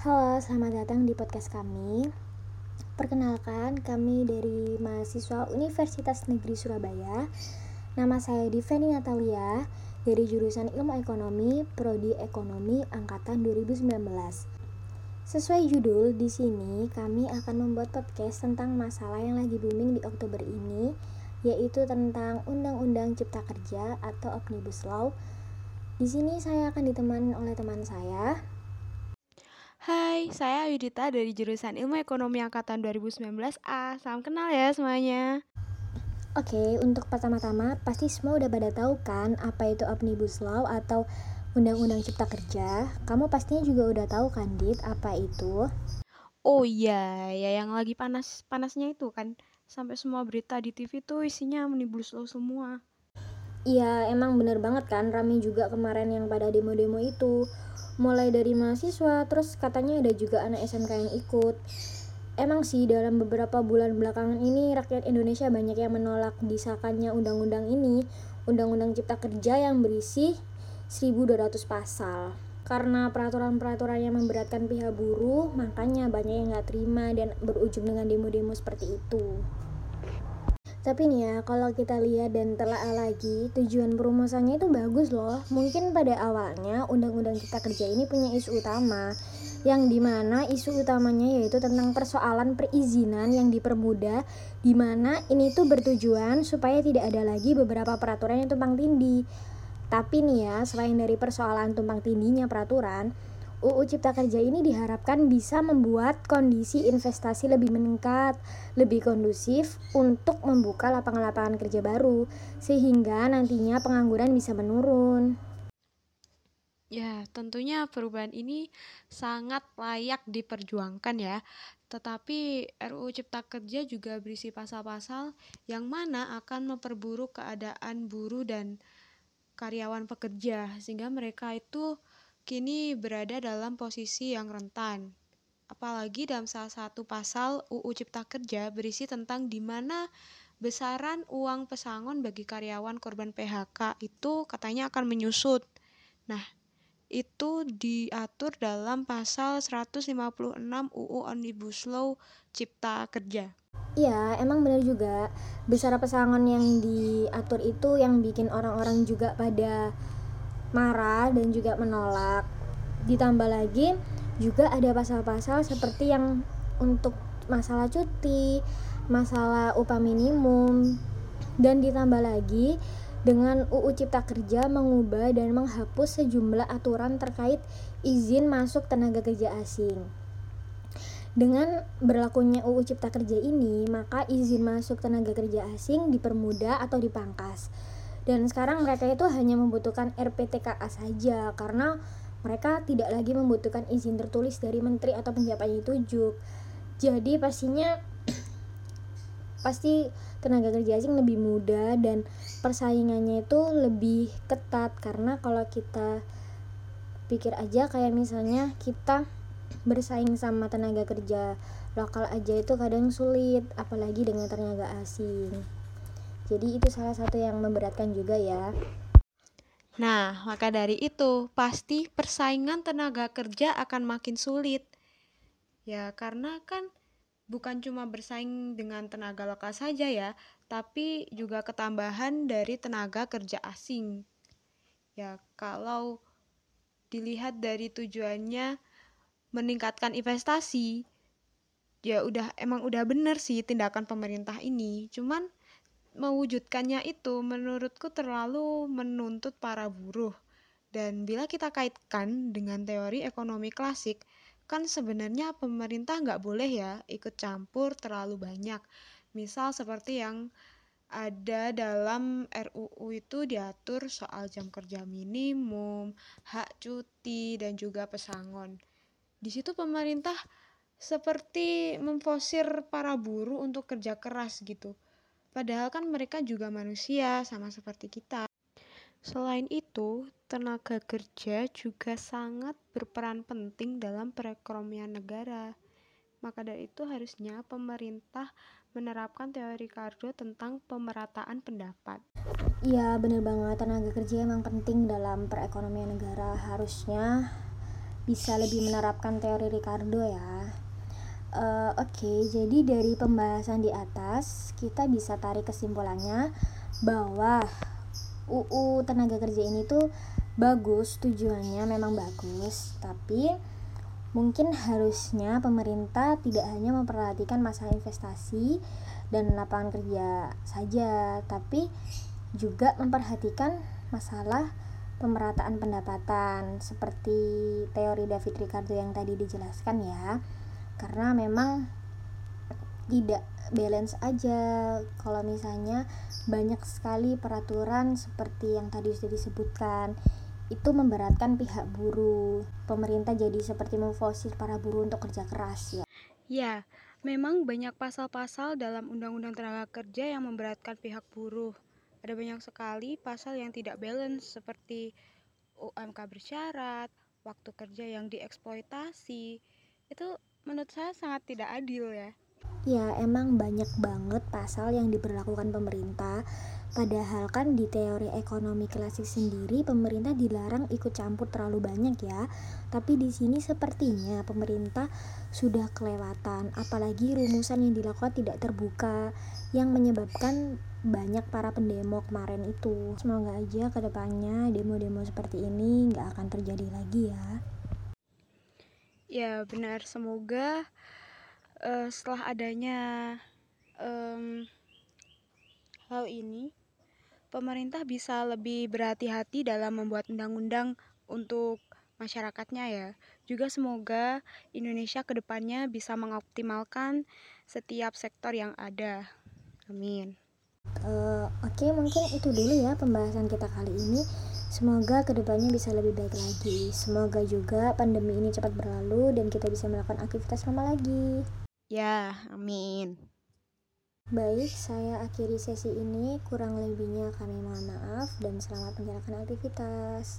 Halo, selamat datang di podcast kami. Perkenalkan, kami dari mahasiswa Universitas Negeri Surabaya. Nama saya Diveni Natalia dari jurusan Ilmu Ekonomi, Prodi Ekonomi angkatan 2019. Sesuai judul, di sini kami akan membuat podcast tentang masalah yang lagi booming di Oktober ini, yaitu tentang Undang-Undang Cipta Kerja atau Omnibus Law. Di sini saya akan ditemani oleh teman saya, Hai, saya Yudita dari jurusan Ilmu Ekonomi Angkatan 2019A. Salam kenal ya semuanya. Oke, untuk pertama-tama pasti semua udah pada tahu kan apa itu Omnibus Law atau Undang-Undang Cipta Kerja. Kamu pastinya juga udah tahu kan, Dit, apa itu? Oh iya, ya yang lagi panas-panasnya itu kan sampai semua berita di TV tuh isinya Omnibus Law semua. Iya, emang bener banget kan, rame juga kemarin yang pada demo-demo itu mulai dari mahasiswa terus katanya ada juga anak SMK yang ikut Emang sih dalam beberapa bulan belakangan ini rakyat Indonesia banyak yang menolak disahkannya undang-undang ini, undang-undang cipta kerja yang berisi 1200 pasal. Karena peraturan-peraturan yang memberatkan pihak buruh, makanya banyak yang nggak terima dan berujung dengan demo-demo seperti itu. Tapi nih ya, kalau kita lihat dan telah lagi, tujuan perumusannya itu bagus loh. Mungkin pada awalnya Undang-Undang Cipta Kerja ini punya isu utama, yang di mana isu utamanya yaitu tentang persoalan perizinan yang dipermudah, di mana ini tuh bertujuan supaya tidak ada lagi beberapa peraturan yang tumpang tindih. Tapi nih ya, selain dari persoalan tumpang tindihnya peraturan, UU Cipta Kerja ini diharapkan bisa membuat kondisi investasi lebih meningkat, lebih kondusif untuk membuka lapangan-lapangan kerja baru, sehingga nantinya pengangguran bisa menurun. Ya, tentunya perubahan ini sangat layak diperjuangkan ya. Tetapi RUU Cipta Kerja juga berisi pasal-pasal yang mana akan memperburuk keadaan buruh dan karyawan pekerja sehingga mereka itu kini berada dalam posisi yang rentan. Apalagi dalam salah satu pasal UU Cipta Kerja berisi tentang di mana besaran uang pesangon bagi karyawan korban PHK itu katanya akan menyusut. Nah, itu diatur dalam pasal 156 UU Omnibus Law Cipta Kerja. Iya, emang benar juga. Besar pesangon yang diatur itu yang bikin orang-orang juga pada marah dan juga menolak. Ditambah lagi juga ada pasal-pasal seperti yang untuk masalah cuti, masalah upah minimum, dan ditambah lagi dengan UU Cipta Kerja mengubah dan menghapus sejumlah aturan terkait izin masuk tenaga kerja asing. Dengan berlakunya UU Cipta Kerja ini, maka izin masuk tenaga kerja asing dipermudah atau dipangkas dan sekarang mereka itu hanya membutuhkan RPTKA saja karena mereka tidak lagi membutuhkan izin tertulis dari menteri atau penjabat yang ditunjuk jadi pastinya pasti tenaga kerja asing lebih mudah dan persaingannya itu lebih ketat. Karena kalau kita pikir aja kayak misalnya kita bersaing sama tenaga kerja lokal aja itu kadang sulit apalagi dengan tenaga asing jadi itu salah satu yang memberatkan juga ya. Nah, maka dari itu, pasti persaingan tenaga kerja akan makin sulit. Ya, karena kan bukan cuma bersaing dengan tenaga lokal saja ya, tapi juga ketambahan dari tenaga kerja asing. Ya, kalau dilihat dari tujuannya meningkatkan investasi, ya udah emang udah bener sih tindakan pemerintah ini. Cuman mewujudkannya itu menurutku terlalu menuntut para buruh. Dan bila kita kaitkan dengan teori ekonomi klasik, kan sebenarnya pemerintah nggak boleh ya ikut campur terlalu banyak. Misal seperti yang ada dalam RUU itu diatur soal jam kerja minimum, hak cuti, dan juga pesangon. Di situ pemerintah seperti memfosir para buruh untuk kerja keras gitu Padahal kan mereka juga manusia, sama seperti kita. Selain itu, tenaga kerja juga sangat berperan penting dalam perekonomian negara. Maka dari itu harusnya pemerintah menerapkan teori Cardo tentang pemerataan pendapat. Iya, benar banget. Tenaga kerja emang penting dalam perekonomian negara. Harusnya bisa lebih menerapkan teori Ricardo ya. Uh, Oke, okay, jadi dari pembahasan di atas kita bisa tarik kesimpulannya bahwa UU tenaga kerja ini tuh bagus, tujuannya memang bagus, tapi mungkin harusnya pemerintah tidak hanya memperhatikan masalah investasi dan lapangan kerja saja, tapi juga memperhatikan masalah pemerataan pendapatan seperti teori David Ricardo yang tadi dijelaskan ya karena memang tidak balance aja. Kalau misalnya banyak sekali peraturan seperti yang tadi sudah disebutkan itu memberatkan pihak buruh. Pemerintah jadi seperti memforsir para buruh untuk kerja keras ya. Ya memang banyak pasal-pasal dalam undang-undang tenaga kerja yang memberatkan pihak buruh. Ada banyak sekali pasal yang tidak balance seperti UMK bersyarat waktu kerja yang dieksploitasi. Itu menurut saya sangat tidak adil ya. Ya, emang banyak banget pasal yang diberlakukan pemerintah. Padahal kan di teori ekonomi klasik sendiri pemerintah dilarang ikut campur terlalu banyak ya. Tapi di sini sepertinya pemerintah sudah kelewatan, apalagi rumusan yang dilakukan tidak terbuka yang menyebabkan banyak para pendemo kemarin itu. Semoga aja ke depannya demo-demo seperti ini nggak akan terjadi lagi ya. Ya benar, semoga uh, setelah adanya um, hal ini, pemerintah bisa lebih berhati-hati dalam membuat undang-undang untuk masyarakatnya ya. Juga semoga Indonesia ke depannya bisa mengoptimalkan setiap sektor yang ada. Amin. Uh, Oke, okay, mungkin itu dulu ya pembahasan kita kali ini. Semoga ke depannya bisa lebih baik lagi. Semoga juga pandemi ini cepat berlalu dan kita bisa melakukan aktivitas normal lagi. Ya, amin. Baik, saya akhiri sesi ini. Kurang lebihnya kami mohon maaf dan selamat menjalankan aktivitas.